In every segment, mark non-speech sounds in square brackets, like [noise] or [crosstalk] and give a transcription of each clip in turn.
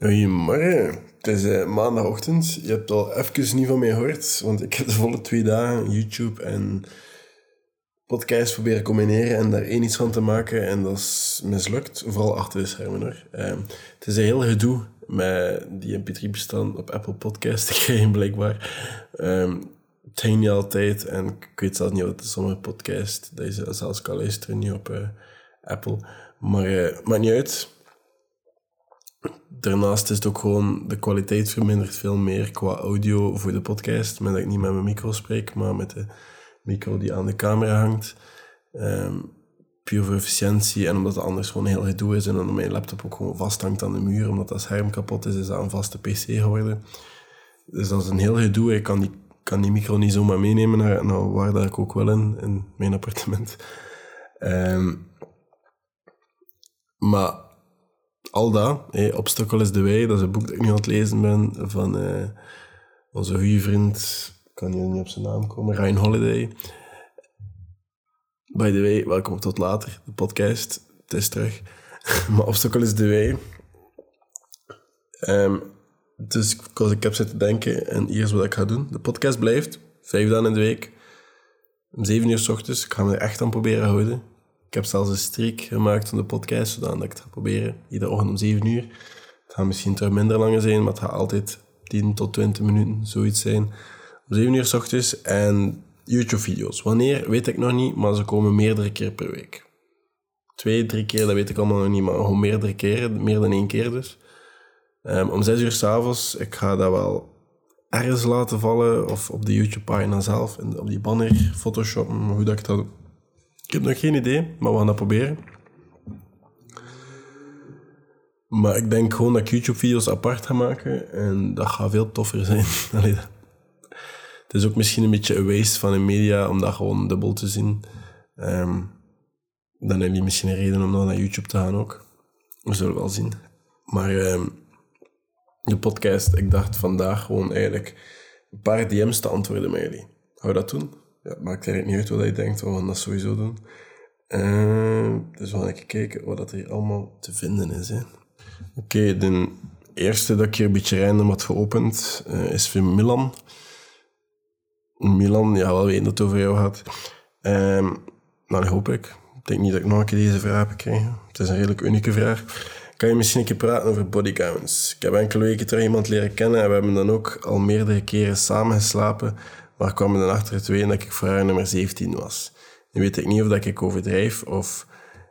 Goedemorgen. Het is eh, maandagochtend. Je hebt al even niet van mij gehoord, want ik heb de volle twee dagen YouTube en podcast proberen combineren en daar één iets van te maken. En dat is mislukt, vooral achter de schermen hoor. Ehm, het is een heel gedoe met die mp3-bestand op Apple Podcast te [laughs] krijgen, blijkbaar. Um, het ging niet altijd en ik weet zelfs niet wat sommige podcast dat je zelfs kan luisteren, niet op eh, Apple. Maar uh, maakt niet uit daarnaast is het ook gewoon, de kwaliteit vermindert veel meer qua audio voor de podcast. Met dat ik niet met mijn micro spreek, maar met de micro die aan de camera hangt. Um, puur voor efficiëntie en omdat het anders gewoon heel gedoe is en dan mijn laptop ook gewoon vasthangt aan de muur, omdat dat scherm kapot is, is dat een vaste pc geworden. Dus dat is een heel gedoe. Ik kan die, kan die micro niet zomaar meenemen naar, naar waar dat ik ook wel in, in mijn appartement. Um, maar al dat, hey, Obstacle is de Way, dat is een boek dat ik nu aan het lezen ben van uh, onze goede vriend, kan hier niet op zijn naam komen, Ryan Holiday. By the way, welkom tot later, de podcast. Het is terug. [laughs] maar Obstacle is de Way. Um, dus ik heb zitten denken en hier is wat ik ga doen. De podcast blijft, vijf dagen in de week. Om zeven uur s ochtends. Ik ga me er echt aan proberen houden. Ik heb zelfs een streak gemaakt van de podcast, zodat ik het ga proberen. Iedere ochtend om 7 uur. Het gaat misschien terug minder lang zijn, maar het gaat altijd 10 tot 20 minuten, zoiets zijn. Om 7 uur s ochtends en YouTube-video's. Wanneer, weet ik nog niet, maar ze komen meerdere keer per week. Twee, drie keer, dat weet ik allemaal nog niet, maar gewoon meerdere keren, meer dan één keer dus. Um, om 6 uur s'avonds, ik ga dat wel ergens laten vallen, of op de YouTube-pagina zelf, en op die banner, Photoshop, hoe dat ik dat ik heb nog geen idee, maar we gaan dat proberen. Maar ik denk gewoon dat ik YouTube-video's apart ga maken en dat gaat veel toffer zijn. [laughs] het is ook misschien een beetje een waste van de media om dat gewoon dubbel te zien. Um, dan hebben jullie misschien een reden om dan naar YouTube te gaan ook. We zullen wel zien. Maar um, de podcast, ik dacht vandaag gewoon eigenlijk een paar DM's te antwoorden met jullie. Hou dat doen? Ja, maakt eigenlijk niet uit wat je denkt, we gaan dat sowieso doen. Uh, dus we gaan even kijken wat er hier allemaal te vinden is. Oké, de eerste dat ik hier een beetje random had geopend uh, is van Milan. Milan, ja, wel weten dat het over jou gaat. Um, nou, dat hoop ik. Ik denk niet dat ik nog een keer deze vraag heb gekregen. Het is een redelijk unieke vraag. Kan je misschien een keer praten over bodycounts? Ik heb enkele weken terug iemand leren kennen en we hebben dan ook al meerdere keren samen geslapen maar kwam er dan achter het weten dat ik voor haar nummer 17 was. Nu weet ik niet of dat ik overdrijf of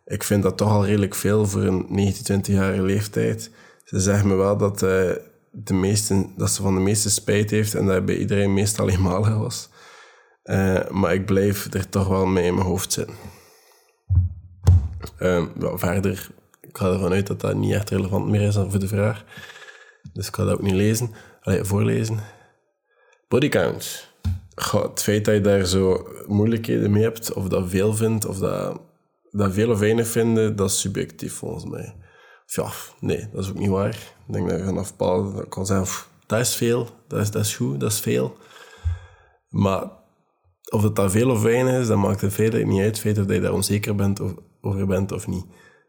ik vind dat toch al redelijk veel voor een 19, 20-jarige leeftijd. Ze zeggen me wel dat, uh, de meeste, dat ze van de meeste spijt heeft en dat bij iedereen meestal eenmalig was. Uh, maar ik blijf er toch wel mee in mijn hoofd zitten. Uh, verder, ik ga ervan uit dat dat niet echt relevant meer is voor de vraag. Dus ik ga dat ook niet lezen. Allee, voorlezen. Bodycount. Het feit dat je daar zo moeilijkheden mee hebt, of dat veel vindt, of dat, dat veel of weinig vinden, dat is subjectief volgens mij. Of ja, nee, dat is ook niet waar. Ik denk dat je vanaf bepaalde kan zeggen, dat is veel, dat is, dat is goed, dat is veel. Maar of het dat veel of weinig is, dat maakt het feit niet uit. Het feit dat je daar onzeker bent of, over bent of niet.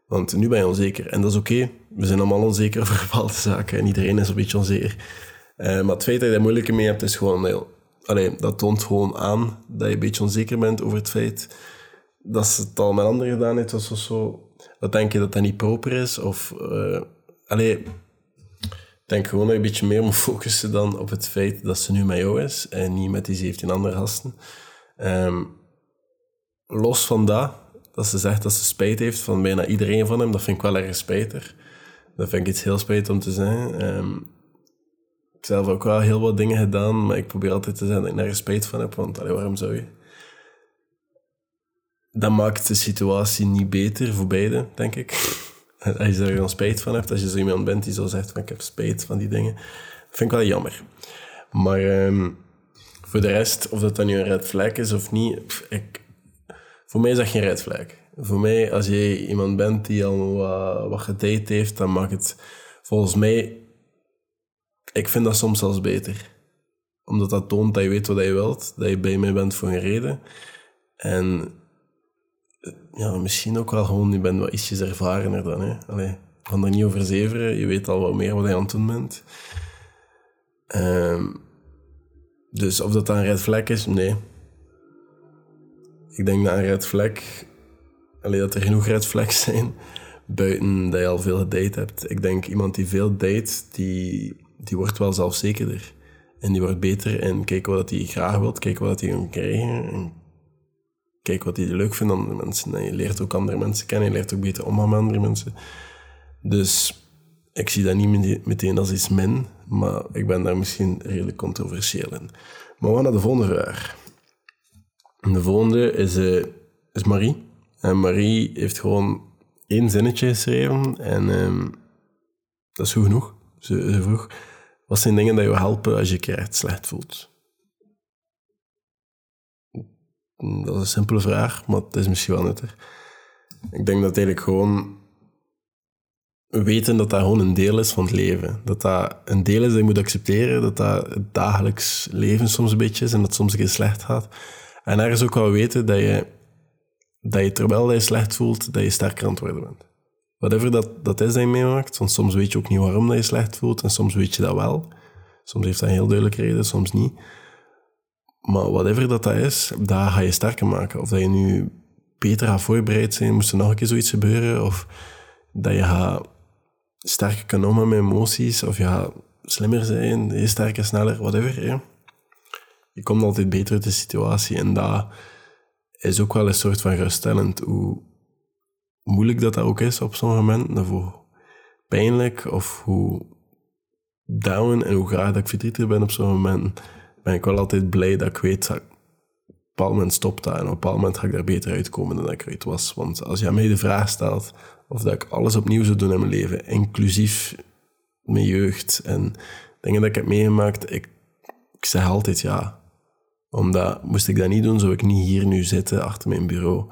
Want nu ben je onzeker. En dat is oké. We zijn allemaal onzeker [laughs] over bepaalde zaken. En iedereen is een beetje onzeker. Uh, maar het feit dat je daar moeilijke mee hebt, is gewoon heel allee, dat toont gewoon aan dat je een beetje onzeker bent over het feit dat ze het al met anderen gedaan heeft. Of zo. Wat denk je dat dat niet proper is? Of, uh, allee, ik denk gewoon dat je een beetje meer moet focussen dan op het feit dat ze nu met jou is en niet met die 17 andere gasten. Um, los van dat, dat ze zegt dat ze spijt heeft van bijna iedereen van hem, dat vind ik wel erg spijtig. Dat vind ik iets heel spijtig om te ik zelf ook wel heel wat dingen gedaan, maar ik probeer altijd te zeggen dat ik nergens spijt van heb, want waarom zou je? Dat maakt de situatie niet beter voor beide, denk ik. [laughs] Als je er dan spijt van hebt, als je zo iemand bent die zo zegt van ik heb spijt van die dingen, vind ik wel jammer. Maar um, voor de rest, of dat dan nu een red flag is of niet, ik, voor mij is dat geen red flag. Voor mij, als je iemand bent die al wat, wat gedate heeft, dan mag het volgens mij ik vind dat soms zelfs beter. Omdat dat toont dat je weet wat je wilt, dat je bij mij bent voor een reden. En ja, misschien ook wel gewoon, je bent wat ietsjes ervarener dan. Hè. Kan er niet over zeveren. Je weet al wat meer wat je aan het doen bent. Ehm, dus of dat een red flag is, nee. Ik denk dat een red. Alleen dat er genoeg red zijn, buiten dat je al veel gedate hebt. Ik denk iemand die veel date, die, die wordt wel zelfzekerder. En die wordt beter en kijken wat hij graag wilt, kijken wat hij kan krijgen. En kijken wat hij leuk vindt aan andere mensen. En je leert ook andere mensen kennen, je leert ook beter omgaan met andere mensen. Dus ik zie dat niet meteen als iets min, maar ik ben daar misschien redelijk controversieel in. Maar we naar de volgende vraag. De volgende is, uh, is Marie. En Marie heeft gewoon één zinnetje geschreven en um, dat is goed genoeg. Ze, ze, vroeg, wat zijn dingen die je helpen als je je echt slecht voelt? Dat is een simpele vraag, maar het is misschien wel nuttig. Ik denk dat eigenlijk gewoon weten dat dat gewoon een deel is van het leven. Dat dat een deel is dat je moet accepteren, dat dat het dagelijks leven soms een beetje is en dat soms een keer slecht gaat. En ergens ook wel weten dat je, dat je terwijl je slecht voelt, dat je sterker aan het worden bent. Whatever dat, dat is dat je meemaakt, want soms weet je ook niet waarom dat je slecht voelt en soms weet je dat wel. Soms heeft dat een heel duidelijke reden, soms niet. Maar whatever dat, dat is, dat ga je sterker maken. Of dat je nu beter gaat voorbereid zijn, moest er nog een keer zoiets gebeuren, of dat je gaat sterker kan omgaan met emoties, of je gaat slimmer zijn, je sterker, sneller, whatever. Je komt altijd beter uit de situatie en dat is ook wel een soort van geruststellend. Hoe moeilijk dat, dat ook is op sommige momenten, hoe pijnlijk of hoe down en hoe graag dat ik verdrietig ben op zo'n moment, ben ik wel altijd blij dat ik weet dat op een moment stopt dat en op een bepaald moment ga ik daar beter uitkomen dan ik eruit was. Want als je mij de vraag stelt of dat ik alles opnieuw zou doen in mijn leven, inclusief mijn jeugd en dingen dat ik heb meegemaakt, ik, ik zeg altijd ja. Omdat, moest ik dat niet doen, zou ik niet hier nu zitten achter mijn bureau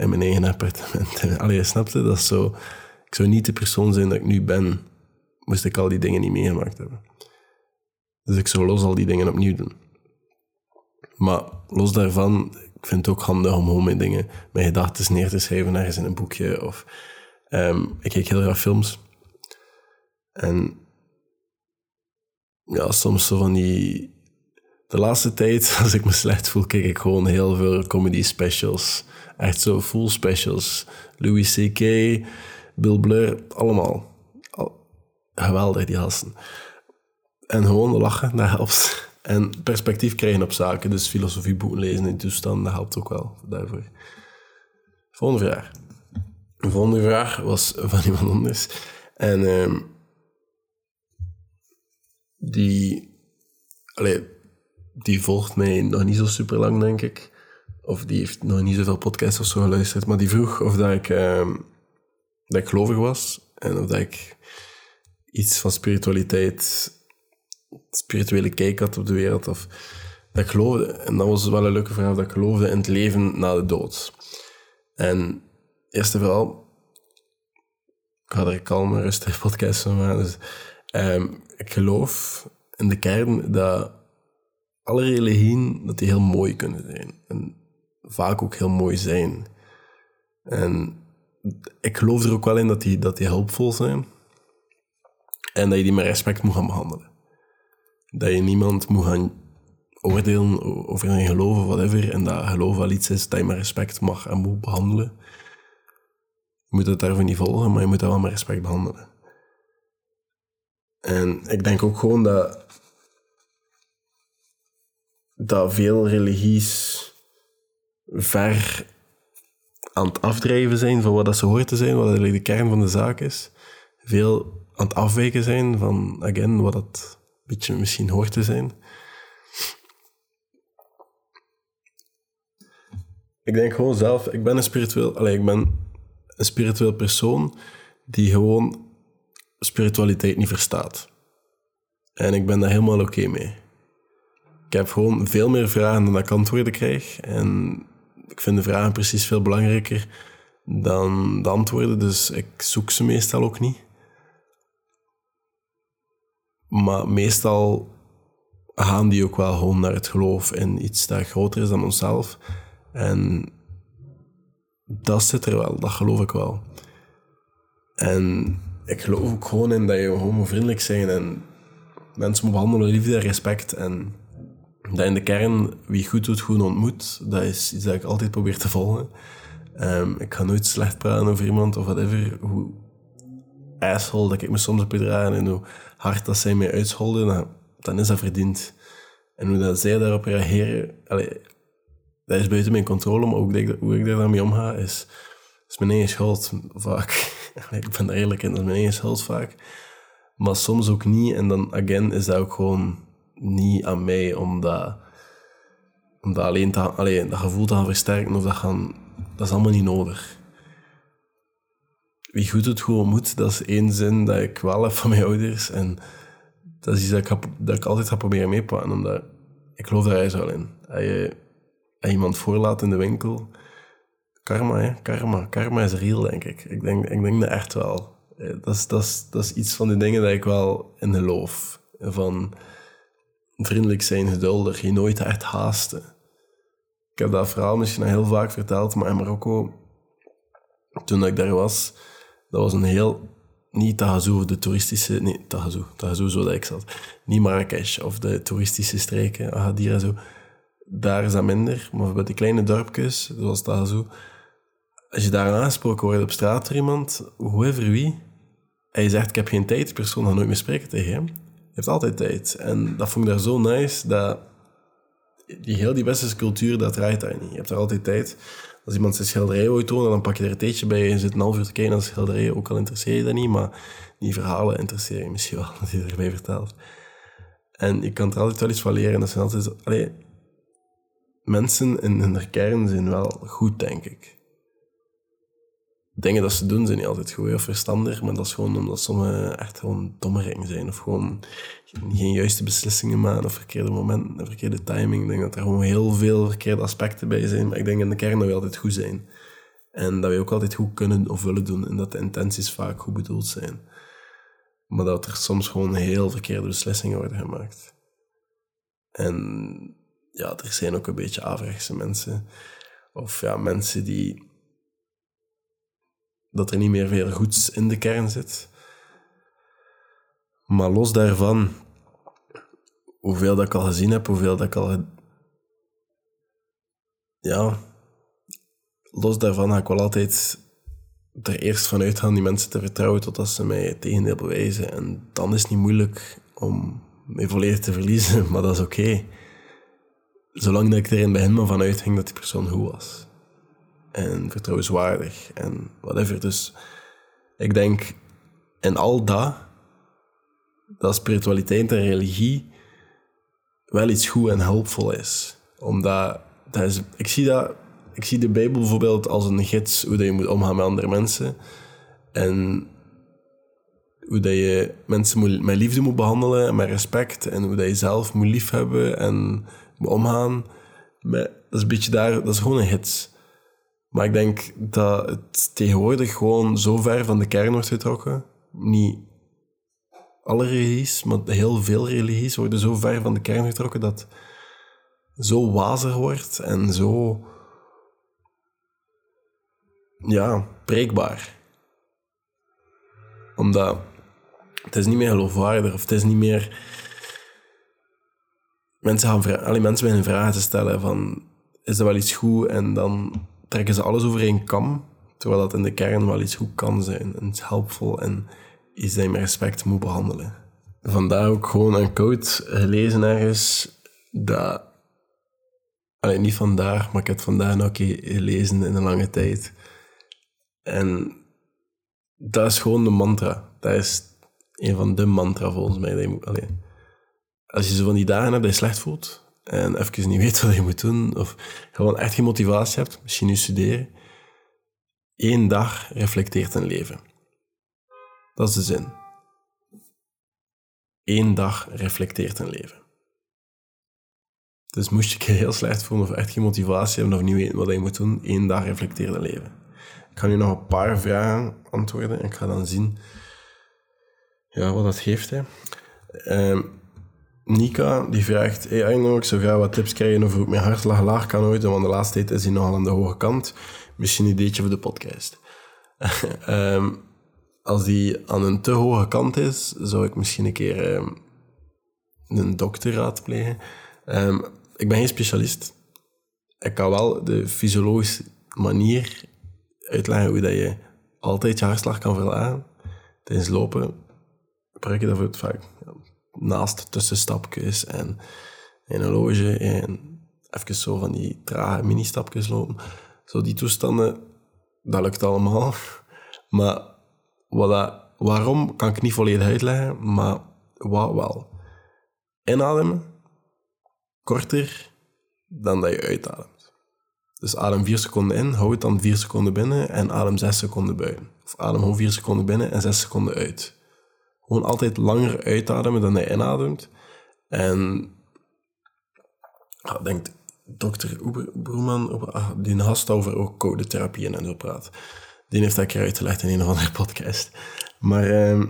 in mijn eigen appartement. [laughs] Allee, snapte? Dat zo... Ik zou niet de persoon zijn dat ik nu ben, moest ik al die dingen niet meegemaakt hebben. Dus ik zou los al die dingen opnieuw doen. Maar los daarvan, ik vind het ook handig om gewoon mijn dingen, mijn gedachten neer te schrijven ergens in een boekje. Of, um, ik kijk heel graag films. En ja, soms zo van die... De laatste tijd, [laughs] als ik me slecht voel, kijk ik gewoon heel veel comedy specials. Echt zo full specials. Louis C.K., Bill Blur, allemaal. Geweldig, die gasten. En gewoon lachen, dat helpt. En perspectief krijgen op zaken. Dus filosofieboeken lezen in toestand, dat helpt ook wel daarvoor. Volgende vraag. De volgende vraag was van iemand anders. En um, die, allee, die volgt mij nog niet zo super lang, denk ik. Of die heeft nog niet zoveel podcasts of zo geluisterd. Maar die vroeg of dat ik, um, dat ik gelovig was. En of dat ik iets van spiritualiteit spirituele kijk had op de wereld. Of dat ik geloofde, en dat was wel een leuke vraag, dat ik geloofde in het leven na de dood. En eerst en vooral, ik ga er kalme, rustige podcast van maken. Dus, um, ik geloof in de kern dat alle religieën dat die heel mooi kunnen zijn. En vaak ook heel mooi zijn. En ik geloof er ook wel in dat die, dat die hulpvol zijn. En dat je die met respect moet gaan behandelen dat je niemand moet gaan oordelen over een geloof of whatever. En dat geloof wel iets is dat je met respect mag en moet behandelen. Je moet het daarvoor niet volgen, maar je moet dat wel met respect behandelen. En ik denk ook gewoon dat, dat veel religies ver aan het afdrijven zijn van wat dat ze hoort te zijn, wat eigenlijk de kern van de zaak is. Veel aan het afwijken zijn van, again, wat dat beetje misschien hoort te zijn. Ik denk gewoon zelf, ik ben een spiritueel, allez, ik ben een spiritueel persoon die gewoon spiritualiteit niet verstaat. En ik ben daar helemaal oké mee. Ik heb gewoon veel meer vragen dan ik antwoorden krijg. En ik vind de vragen precies veel belangrijker dan de antwoorden, dus ik zoek ze meestal ook niet. Maar meestal gaan die ook wel gewoon naar het geloof in iets dat groter is dan onszelf. En dat zit er wel, dat geloof ik wel. En ik geloof ook gewoon in dat je gewoon moet vriendelijk zijn en mensen moet behandelen liefde en respect. En dat in de kern wie goed doet, goed ontmoet. Dat is iets dat ik altijd probeer te volgen. Ehm, ik ga nooit slecht praten over iemand of whatever. Hoe asshole dat ik me soms heb gedragen en hoe hard dat zij mij uitscholden, dan, dan is dat verdiend. En hoe dat zij daarop reageren, dat is buiten mijn controle, maar ook hoe ik daar dan mee omga, is, is mijn eigen schuld vaak. [laughs] ik ben daar eerlijk in, dat is mijn eigen schuld vaak. Maar soms ook niet. En dan, again, is dat ook gewoon niet aan mij om dat, om dat alleen te, dat gevoel te gaan versterken of dat gaan... Dat is allemaal niet nodig. Wie goed het gewoon moet, dat is één zin dat ik wel heb van mijn ouders. En dat is iets dat ik, dat ik altijd ga proberen meepakken, omdat ik geloof daar juist wel in. Als je, iemand voorlaat in de winkel, karma, hè? karma. Karma is real, denk ik. Ik denk, ik denk dat echt wel. Eh, dat is, dat, is, dat is iets van de dingen dat ik wel in geloof. Van vriendelijk zijn, geduldig, je nooit echt haasten. Ik heb dat verhaal misschien heel vaak verteld, maar in Marokko, toen ik daar was, dat was een heel... Niet Tahazou, de toeristische... Nee, Tahazou. Tahazou, zo dat ik zat. Niet Marrakesh of de toeristische streken, Agadir en zo. Daar is dat minder. Maar bij die kleine dorpjes, zoals Tahazou... Als je daar aangesproken wordt op straat door iemand, whoever wie, je zegt, ik heb geen tijd, persoon gaat nooit meer spreken tegen hem. Je hebt altijd tijd. En dat vond ik daar zo nice, dat die heel die westerse cultuur, dat draait daar niet. Je hebt daar altijd tijd. Als iemand zijn schilderij wil tonen, dan pak je er een theetje bij en zit een half uur te kijken naar zijn schilderij. Ook al interesseer je dat niet, maar die verhalen interesseren je misschien wel, [laughs] dat hij erbij vertelt. En je kan er altijd wel iets van leren. Dat zijn altijd... Mensen in hun kern zijn wel goed, denk ik dingen dat ze doen zijn niet altijd goed of verstandig, maar dat is gewoon omdat sommige echt gewoon dommeringen zijn of gewoon geen juiste beslissingen maken of verkeerde momenten, verkeerde timing. Ik denk dat er gewoon heel veel verkeerde aspecten bij zijn, maar ik denk in de kern dat we altijd goed zijn. En dat we ook altijd goed kunnen of willen doen en dat de intenties vaak goed bedoeld zijn. Maar dat er soms gewoon heel verkeerde beslissingen worden gemaakt. En ja, er zijn ook een beetje averechtse mensen. Of ja, mensen die dat er niet meer veel goeds in de kern zit. Maar los daarvan, hoeveel dat ik al gezien heb, hoeveel dat ik al. Ja, los daarvan ga ik wel altijd er eerst van uitgaan die mensen te vertrouwen totdat ze mij het tegendeel bewijzen. En dan is het niet moeilijk om mij volledig te verliezen, [laughs] maar dat is oké. Zolang dat ik er in het begin maar van uitging dat die persoon goed was en vertrouwenswaardig en whatever. Dus ik denk in al dat, dat spiritualiteit en religie wel iets goed en hulpvol is. Omdat, dat is, ik, zie dat, ik zie de Bijbel bijvoorbeeld als een gids hoe dat je moet omgaan met andere mensen. En hoe dat je mensen moet, met liefde moet behandelen en met respect. En hoe dat je zelf moet liefhebben en moet omgaan. Dat is een beetje daar, dat is gewoon een gids. Maar ik denk dat het tegenwoordig gewoon zo ver van de kern wordt getrokken. Niet alle religies, maar heel veel religies worden zo ver van de kern getrokken dat het zo wazig wordt en zo ja, preekbaar. Omdat het is niet meer geloofwaardig of het is niet meer... Mensen gaan vragen, mensen beginnen vragen te stellen van is dat wel iets goed? En dan trekken ze alles over één kam, terwijl dat in de kern wel iets goed kan zijn en iets helpvol en iets dat je met respect moet behandelen. Vandaar ook gewoon een quote gelezen ergens dat... Alleen niet vandaar, maar ik heb het vandaag nog een keer gelezen in een lange tijd. En dat is gewoon de mantra. Dat is een van de mantra volgens mij. Als je zo van die dagen hebt dat je slecht voelt, en even niet weet wat je moet doen, of gewoon echt geen motivatie hebt, misschien nu studeren, één dag reflecteert een leven. Dat is de zin. Eén dag reflecteert een leven. Dus moest je je heel slecht voelen of echt geen motivatie hebben of niet weten wat je moet doen, één dag reflecteert een leven. Ik ga nu nog een paar vragen antwoorden en ik ga dan zien ja, wat dat geeft. Hè. Ehm, Nika die vraagt: Hey Arno, ik zou graag wat tips krijgen over hoe ik mijn hartslag laag kan houden, want de laatste tijd is hij nogal aan de hoge kant. Misschien een ideetje voor de podcast. um, [laughs] als die aan een te hoge kant is, zou ik misschien een keer ehm, een dokter raadplegen. Ehm, ik ben geen specialist. Ik kan wel de fysiologische manier uitleggen hoe dat je altijd je hartslag kan verlagen. Tijdens lopen gebruik je daarvoor vaak ja, naast tussenstapjes en een horloge en even zo van die trage mini-stapjes lopen. Zo die toestanden, dat lukt allemaal. [laughs] Maar dat, waarom kan ik niet volledig uitleggen, maar wat wel. Inademen, korter dan dat je uitademt. Dus adem 4 seconden in, hou het dan 4 seconden binnen en adem 6 seconden buiten. Of adem gewoon 4 seconden binnen en 6 seconden uit. Gewoon altijd langer uitademen dan je inademt. En ik denk dokter Broeman, ah, die gast over ook codetherapie en zo praat. Die heeft dat keer uitgelegd in een of andere podcast. Maar uh,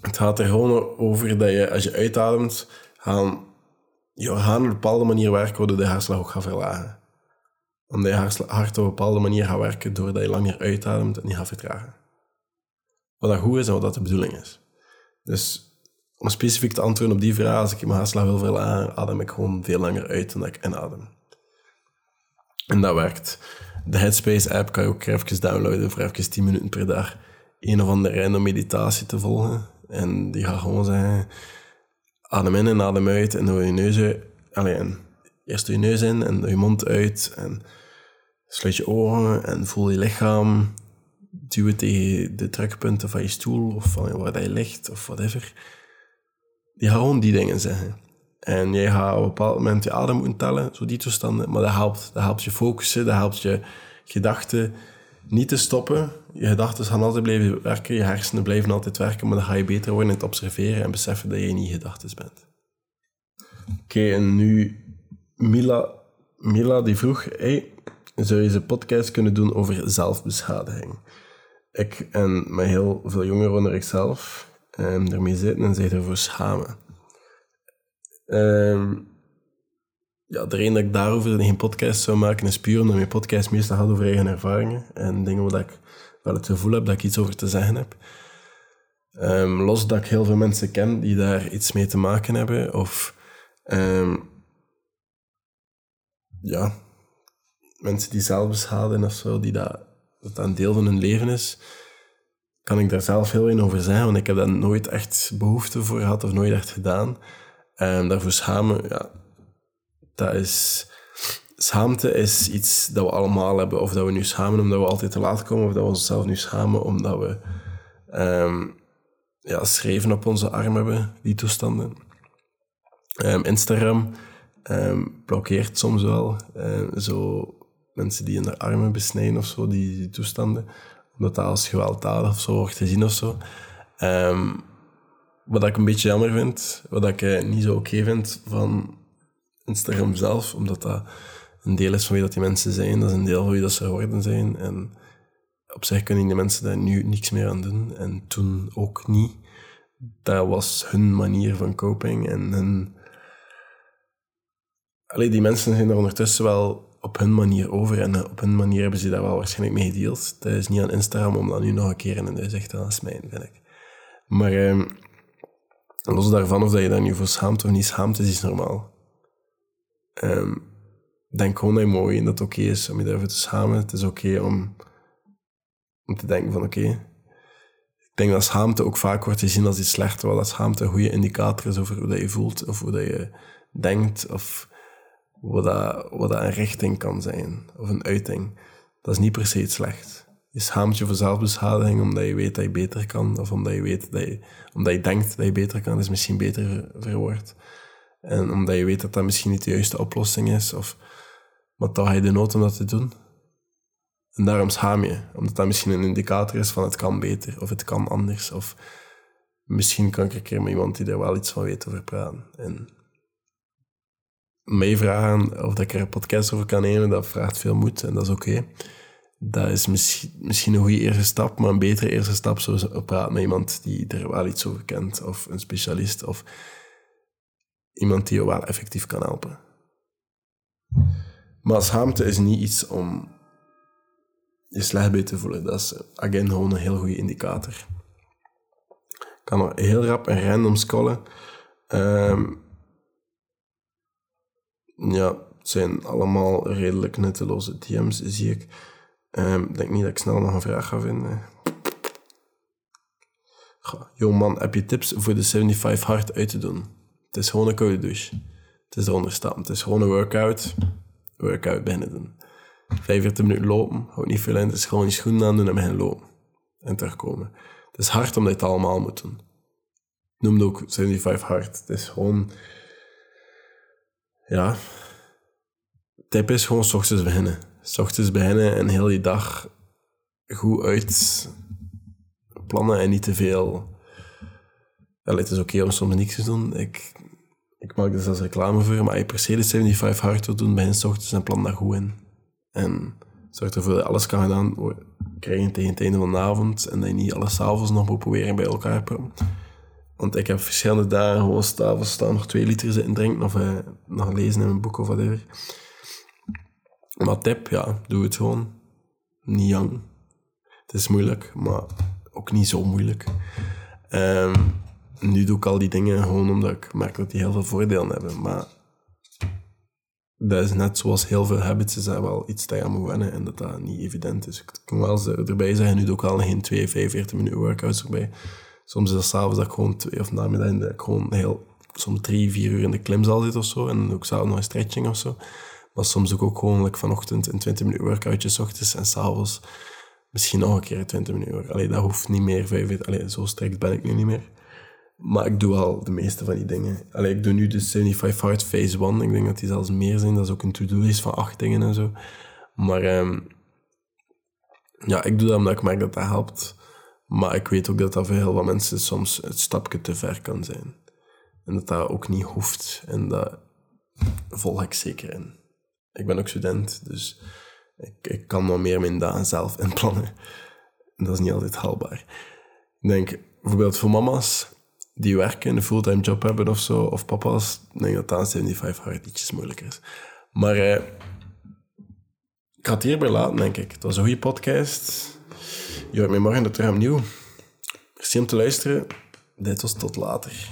het gaat er gewoon over dat je, als je uitademt, gaan je organen op een bepaalde manier werken, waardoor de hartslag ook gaat verlagen. Omdat je hart op een bepaalde manier gaat werken, doordat je langer uitademt en niet gaat vertragen. Wat dat goed is en wat dat de bedoeling is. Dus om specifiek te antwoorden op die vraag, als ik mijn hartslag wil verlagen, adem ik gewoon veel langer uit dan dat ik inadem. En dat werkt. De Headspace-app kan je ook even downloaden voor even 10 minuten per dag. Een of andere random meditatie te volgen. En die gaat gewoon zeggen, adem in en adem uit en doe je neus uit. Alleen, eerst doe je neus in en doe je mond uit. En sluit je ogen en voel je lichaam. Duw het tegen de trekpunten van je stoel of van waar je ligt of whatever. Die gaan gewoon die dingen zeggen. En jij gaat op een bepaald moment je adem moeten tellen, zo die toestanden. Maar dat helpt. Dat helpt je focussen, dat helpt je gedachten niet te stoppen. Je gedachten gaan altijd blijven werken, je hersenen blijven altijd werken, maar dan ga je beter worden in het observeren en beseffen dat je niet gedachten bent. Oké, en nu Mila, Mila die vroeg, hey, zou je een podcast kunnen doen over zelfbeschadiging? Ik en met heel veel jongeren onder ik zelf um, ermee zitten en zich ervoor schamen. Um, ja, de reden dat ik daarover geen podcast zou maken is puur omdat mijn podcast meestal gaat over eigen ervaringen en dingen waar ik wel het gevoel heb dat ik iets over te zeggen heb. Um, los dat ik heel veel mensen ken die daar iets mee te maken hebben of ja, mensen die zelf beschaden of zo, die dat, dat een deel van hun leven is kan ik daar zelf heel in over zeggen, want ik heb daar nooit echt behoefte voor gehad of nooit echt gedaan. En daarvoor schamen, ja, dat is... Schaamte is iets dat we allemaal hebben. Of dat we nu schamen omdat we altijd te laat komen, of dat we onszelf nu schamen omdat we um, ja, schreven op onze arm hebben, die toestanden. Um, Instagram um, blokkeert soms wel zo mensen die in de armen besnijden of zo, die, toestanden omdat dat als gewelddadig of zo wordt gezien of zo. Um, wat ik een beetje jammer vind, wat ik eh, niet zo oké vind van Instagram zelf, omdat dat een deel is van wie dat die mensen zijn, dat is een deel van wie dat ze geworden zijn. En op zich kunnen die mensen daar nu niks meer aan doen. En toen ook niet. Dat was hun manier van coping en hun... Die mensen zijn er ondertussen wel op hun manier over. En eh, op hun manier hebben ze daar wel waarschijnlijk mee gedeeld. Dat is niet aan Instagram om dat nu nog een keer in de zegt, dat is mijn, vind ik. Maar eh, los daarvan, of dat je daar nu voor schaamt of niet schaamt, is iets normaal. Um, denk gewoon dat je mooi en dat het oké is om je daarvoor te schamen. Het is oké om, om te denken van oké. Ik denk dat schaamte ook vaak wordt gezien als iets slechts, terwijl dat schaamte een goede indicator is over hoe dat je voelt of hoe dat je denkt of wat, dat, wat dat een richting kan zijn, of een uiting. Dat is niet per se slecht. Je schaamt je voor zelfbeschadiging omdat je weet dat je beter kan, of omdat je, weet dat je, omdat je denkt dat je beter kan, is misschien beter verwoord. En omdat je weet dat dat misschien niet de juiste oplossing is, of, maar toch heb je de nood om dat te doen. En daarom schaam je, omdat dat misschien een indicator is van het kan beter, of het kan anders, of misschien kan ik een keer met iemand die er wel iets van weet over praten. En mij vragen of dat ik er een podcast over kan nemen, dat vraagt veel moed en dat is oké. Dat is misschien, misschien een goede eerste stap, maar een betere eerste stap zou praten met iemand die er wel iets over kent, of een specialist, of iemand die je wel effectief kan helpen. Maar schaamte is niet iets om je slecht bij te voelen. Dat is again gewoon een heel goede indicator. Ik kan nog heel rap en random scrollen. Ehm, ja, het zijn allemaal redelijk nutteloze DM's, zie ik. Ehm, ik denk niet dat ik snel nog een vraag ga vinden. Yo man, heb je tips voor de 75 hard uit te doen? Het is gewoon een koude douche. Het is eronder staan. Het is gewoon een workout. Workout binnen doen. 45 minuten lopen, houdt niet veel in. Het is gewoon je schoenen aan doen en beginnen lopen. En terugkomen. Het is hard omdat je het allemaal moet doen. Noem het ook 75 hard. Het is gewoon... Ja. Tip is gewoon s ochtends beginnen. S ochtends beginnen en heel die dag goed uit plannen en niet te veel... Het is oké om soms niks te doen. Ik, ik maak dus als reclame voor, maar je per se de 75 hard wil doen, begin s ochtends en plan daar goed in. En zorg ervoor dat alles kan gedaan krijgen tegen het einde van de avond en dat je niet alles s'avonds nog moet proberen bij elkaar proppen. Want ik heb verschillende dagen gewoon s'avonds staan nog twee liter zitten drinken of uh, nog lezen in een boek of whatever. Maar tip, ja, doe het gewoon. Niet jong. Het is moeilijk, maar ook niet zo moeilijk. Um, nu doe ik al die dingen gewoon omdat ik merk dat die heel veel voordelen hebben. Maar dat is net zoals heel veel habits, is dat wel iets dat je aan moet wennen en dat dat niet evident is. Ik kan wel erbij zeggen, nu doe ik al geen 2, 45 minuten workouts erbij. Soms is dat s'avonds dat ik gewoon twee of namiddag dat ik gewoon heel, soms drie, vier uur in de klimzaal zit of zo. En ik s'avonds nog een stretching of zo. Maar soms doe ook gewoon vanochtend een 20 minuten workoutje ochtends en s'avonds misschien nog een keer een 20 minuten. Allee, dat hoeft niet meer. 45, allee, zo strikt ben ik nu niet meer. Maar ik doe al de meeste van die dingen. Allee, ik doe nu de 75 Hard Phase 1. Ik denk dat die zelfs meer zijn. Dat is ook een to-do-list van acht dingen en zo. Maar um, ja, ik doe dat omdat ik merk dat dat helpt. Maar ik weet ook dat dat voor heel veel mensen soms het stapje te ver kan zijn. En dat dat ook niet hoeft. En dat volg ik zeker in. Ik ben ook student, dus ik, ik kan wat meer mijn dagen zelf inplannen. En dat is niet altijd haalbaar. Ik denk bijvoorbeeld voor mama's die werken, een fulltime job hebben of zo, of papa's, denk dat dat 75 hard ietsjes moeilijker is. Maar eh, ik ga het hierbij laten, denk ik. Het was een goede podcast. Mij morgen terug opnieuw. Merci om te luisteren. Dit was tot later.